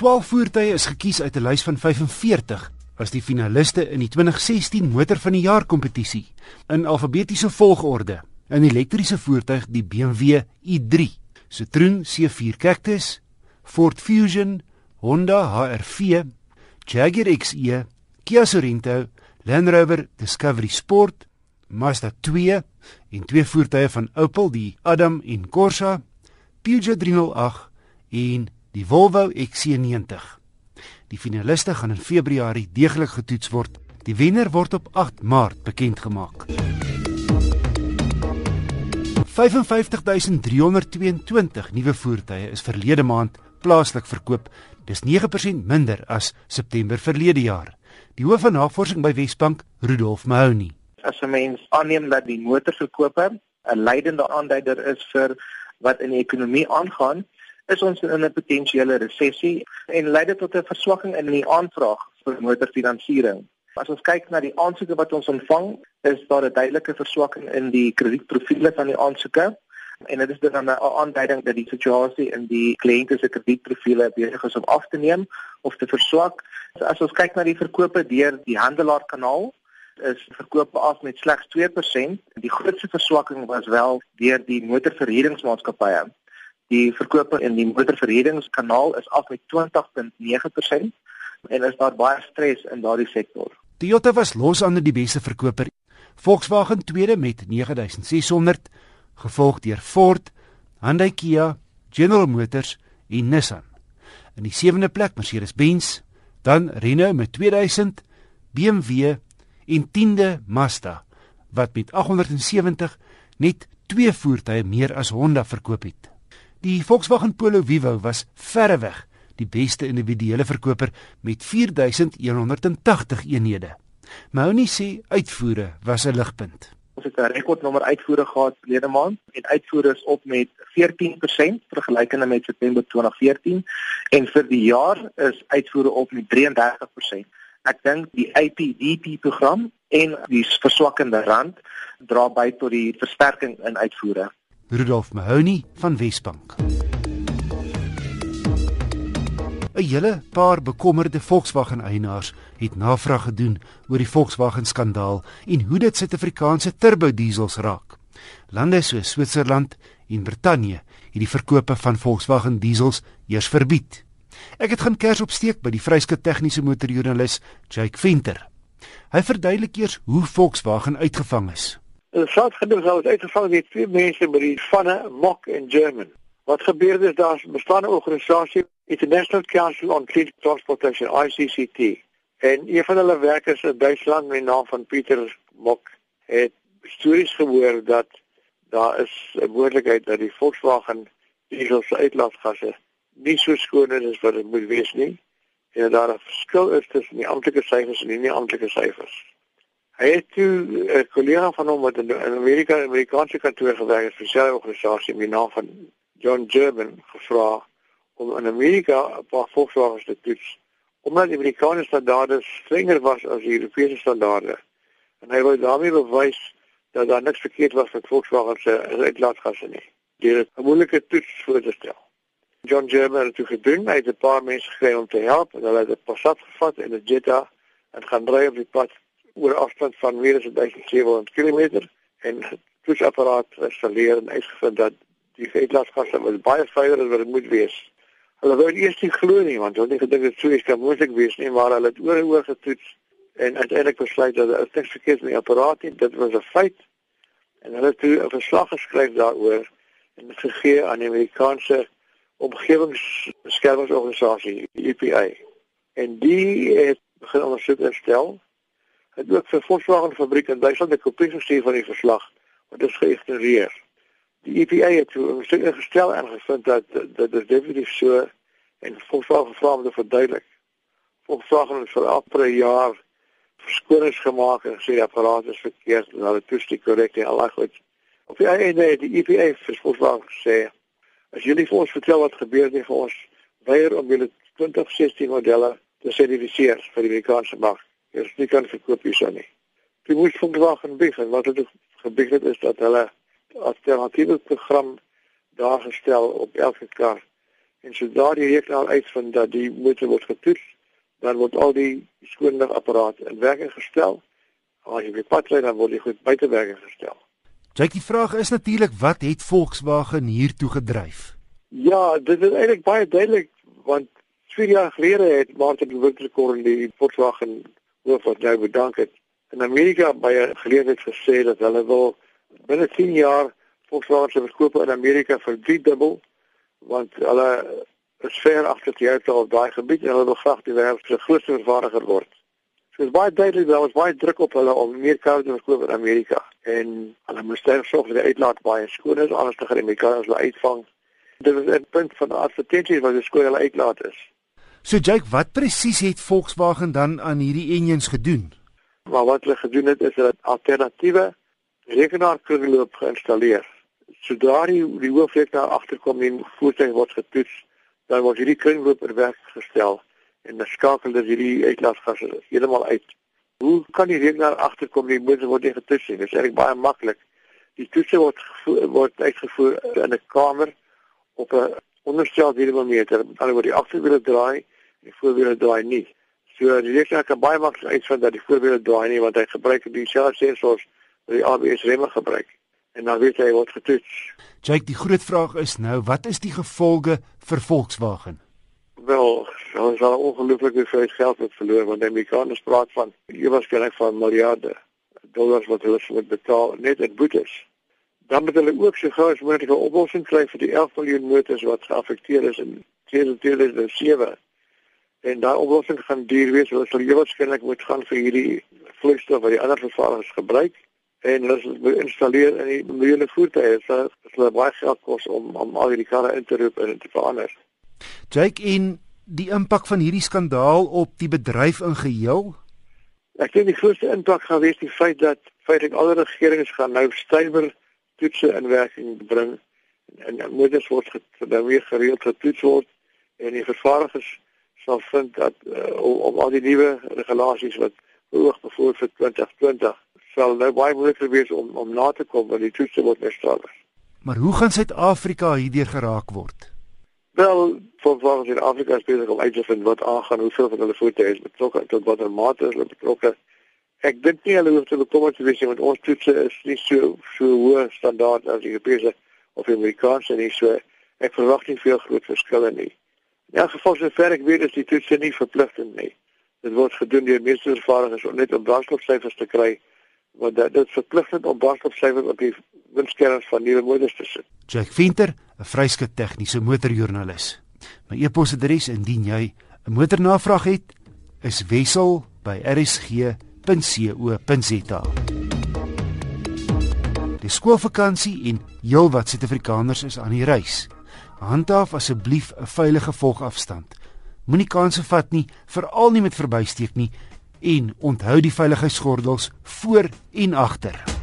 12 voertuie is gekies uit 'n lys van 45 as die finaliste in die 2016 Motor van die Jaar kompetisie in alfabetiese volgorde. 'n Elektriese voertuig, die BMW i3, Citroen C4 Cactus, Ford Fusion, Honda HR-V, Jaguar XE, Kia Sorento, Land Rover Discovery Sport, Mazda 2 en twee voertuie van Opel, die Adam en Corsa, Peugeot 308 en die Volvo XC90. Die finaliste gaan in Februarie deeglik getoets word. Die wenner word op 8 Maart bekend gemaak. 55322 nuwe voertuie is verlede maand plaaslik verkoop. Dis 9% minder as September verlede jaar. Die hoof van navorsing by Wesbank, Rudolf Mahoney. As 'n mens aanneem dat die motorverkope 'n leidende aanduider is vir wat in die ekonomie aangaan, is ons in 'n potensiële resessie en lei dit tot 'n verswakking in die aanvraag vir motorfinansiering. As ons kyk na die aansoeke wat ons ontvang, is daar 'n duidelike verswakking in die kredietprofiele van die aansoeke en dit is dan 'n aanduiding dat die situasie in die kliënte se kredietprofiele besig is om af te neem of te verswak. So as ons kyk na die verkope deur die handelaarkanaal, is verkope af met slegs 2%. Die grootste verswakking was wel deur die motorverhuuringsmaatskappye. Die verkope in die motorverhuuringskanaal is af met 20.9% en is daar baie stres in daardie sektor. Toyota was los aan die beste verkoper. Volkswagen tweede met 9600, gevolg deur Ford, Hyundai Kia, General Motors en Nissan. In die sewende plek Mercedes-Benz, dan Renault met 2000, BMW en 10de Mazda wat met 870 net twee voertuie meer as Honda verkoop het. Die Volkswagen Polo Vivo was verreweg die beste individuele verkoper met 4180 eenhede. Mahoney sê uitvoere was 'n ligpunt. Ons het 'n rekordnommer uitvoere gehad verlede maand en uitvoere is op met 14% vergelykende met September 2014 en vir die jaar is uitvoere op met 33%. Ek dink die APDP program en die verswakkende rand dra by tot die versterking in uitvoere. Rudolf Mahoney van Wesbank. 'n Hele paar bekommerde Volkswagen eienaars het navraag gedoen oor die Volkswagen skandaal en hoe dit Suid-Afrikaanse turbo diesels raak. Lande soos Switserland en Brittanje het die verkope van Volkswagen diesels eers verbied. Ek het gaan kers opsteek by die vryskut tegniese motorjoernalis Jake Venter. Hy verduidelik eers hoe Volkswagen uitgevang is. Die saak gedoen sou uitgevang het twee mense by die vanne Mock en German. Wat gebeur is daar's 'n bestaande organisasie International Council on Clean Transportation ICCT en een van hulle werkers in Duitsland met die naam van Pieter Mock het stories gehoor dat daar is 'n moontlikheid dat die Volkswagen diesel se uitlaatgasse nie so skoon is wat dit moet wees nie. En daar 'n verskil is tussen die amptelike syfers en die nie amptelike syfers. Hy het toe 'n kollega van hom wat in Amerika 'n Amerikaanse kantoor gewerk het vir sy organisasie met die naam van John German gevra om in Amerika 'n paar Volkswagens te toets omdat die Amerikaanse standaarde strenger was as die Europese standaarde. En hy wou daarmee bewys dat daar niks verkeerd was met Volkswagen se uitlaatgasse nie. Deur 'n moeilike toets voor te stel. John German het toe gedoen, hy het 'n paar mense gekry om te help en hulle het 'n Passat gevat en 'n Jetta en gaan ry op die pad oor 'n afstand van meer as 1700 km en toetsapparaat installeer en uitgevind dat die uitlaatgasse was baie veiliger as wat dit moet wees. Hulle wou eers nie glo nie want hulle het nie gedink dit sou iets kan moontlik wees nie, maar hulle het oor en oor getoets en uiteindelik besluit dat dit niks verkeerd met die apparaat nie, dit was 'n feit. En hulle het toe 'n verslag geskryf daaroor en gegee aan die Amerikaanse omgewingsbeskermingsorganisasie EPA en die het begin ondersoek instel het ook vir Volkswagen fabriek in Duitsland 'n kopie gestuur van die verslag wat is geïgnoreer. Die EPA het toe 'n stuk ingestel en gevind dat dit is definitief so en Volkswagen vra om te verduidelik. Volkswagen het vir elke jaar verskonings gemaak en gesê die apparaat is verkeerd en hulle toets die korrekte en al goed. Op die einde die EPA vir Volkswagen gesê As julle vir ons vertel wat gebeur het vir ons weier om julle 2016 modelle te sertifiseer vir die Amerikaanse mark. Jy nie kan verkoop hierso nie. Die moes van gewag en begin wat het gebeur het is dat hulle alternatiewe program daar gestel op elke kar En sodra die rekenaar uitvind dat die motor word getoets, dan word al die skoonmaakapparate in werking gestel. As jy pad ry, dan word dit goed buite werking gestel. Jake, die vraag is natuurlik wat het Volkswagen hiertoe gedryf? Ja, dit is eintlik baie duidelik want 4 jaar gelede het Martin Winterkorn die Volkswagen hoof wat nou bedank het. In Amerika by 'n geleentheid gesê dat hulle wil binne 10 jaar Volkswagen se verkope in Amerika verdriedubbel want hulle is ver agter die Toyota op daai gebied en hulle wil graag die wêreld se grootste vervaardiger word. So is baie duidelik dat ons baie druk op hulle om meer karre te verkoop in Amerika en hulle moet sterk sorg dat die uitlaat baie skoon is anders te gaan Amerikaners hulle uitvang. Dit is 'n punt van advertensies wat die skoon hulle uitlaat is. So Jake, wat presies het Volkswagen dan aan hierdie engines gedoen? Maar wat hulle gedoen het is 'n alternatiewe rekenaarkringloop geïnstalleer sodra die die hoofrek daar agterkom en voertuig word getoets, dan word hierdie kringloop in werk gestel en dan skakel dit hierdie uitlaatgasse heeltemal uit. Hoe kan die rekenaar agterkom die motor word nie getoets nie? Dit is eintlik baie maklik. Die toetse word gevoer, word uitgevoer in 'n kamer op 'n onderstel dinamometer. Dan word die agterwiele draai die voorwiele draai nie. So die rekenaar kan baie maklik uitvind dat die voorwiele draai nie want hy gebruik dieselfde sensors wat die ABS remme gebruik en dan weet hy word getoets. Jake, die groot vraag is nou, wat is die gevolge vir Volkswagen? Wel, hulle sal ongelooflik veel geld het verloor want die Amerikaners praat van ewesgelyk van miljarde dollars wat hulle moet betaal net in boetes. Dan moet hulle ook so gou as moontlik 'n oplossing kry vir die 11 miljoen motors wat geaffekteer is in 2007. En daai oplossing gaan duur wees, hulle sal ewesgelyk moet gaan vir hierdie vloeistof wat die ander vervaardigers gebruik en hulle moet installeer in die miljoene voertuie. So dit sal baie geld kos om om al hierdie karre in te roep en te verander. Jake in die impak van hierdie skandaal op die bedryf in geheel? Ek dink die grootste impak gaan wees die feit dat feitelik alle regerings gaan nou stywer toetse in werking bring en en motors word dan weer gereeld getoets word en die vervaardigers sal vind dat uh, om al die nuwe regulasies wat hoog bevoor vir 2020 sal nou baie moeiliker wees om om na te kom want die toetse word meer strenger. Maar hoe gaan Suid-Afrika hierdeur geraak word? Wel, volgens in Afrika is besig om uit te vind wat aangaan, hoeveel van hulle voete is betrokke tot watter mate hulle betrokke. Ek dink nie hulle hoef te bekommer te wees want ons toetse is nie so so hoë standaard as die Europese of die Amerikaanse nie so. Ek verwag nie veel groot verskille nie. Elk geval sover ek weet is die toetse nie verpligtend nie. Dit word gedoen deur meeste vervaardigers om net op brandstofsyfers te kry want dit dit verpligtend om brandstofsyfers op die windskerms van nuwe motors te sit. Jack Venter, 'n vryskut tegniese motorjoernalis. My e-posadres indien jy 'n motornavraag het, is wissel@rsg.co.za. Die skoolvakansie en heelwat Suid-Afrikaners is aan die reis. Handhaaf asseblief 'n veilige volgafstand. Moenie kansse vat nie, veral nie met verbysteek nie en onthou die veiligheidsgordels voor en agter.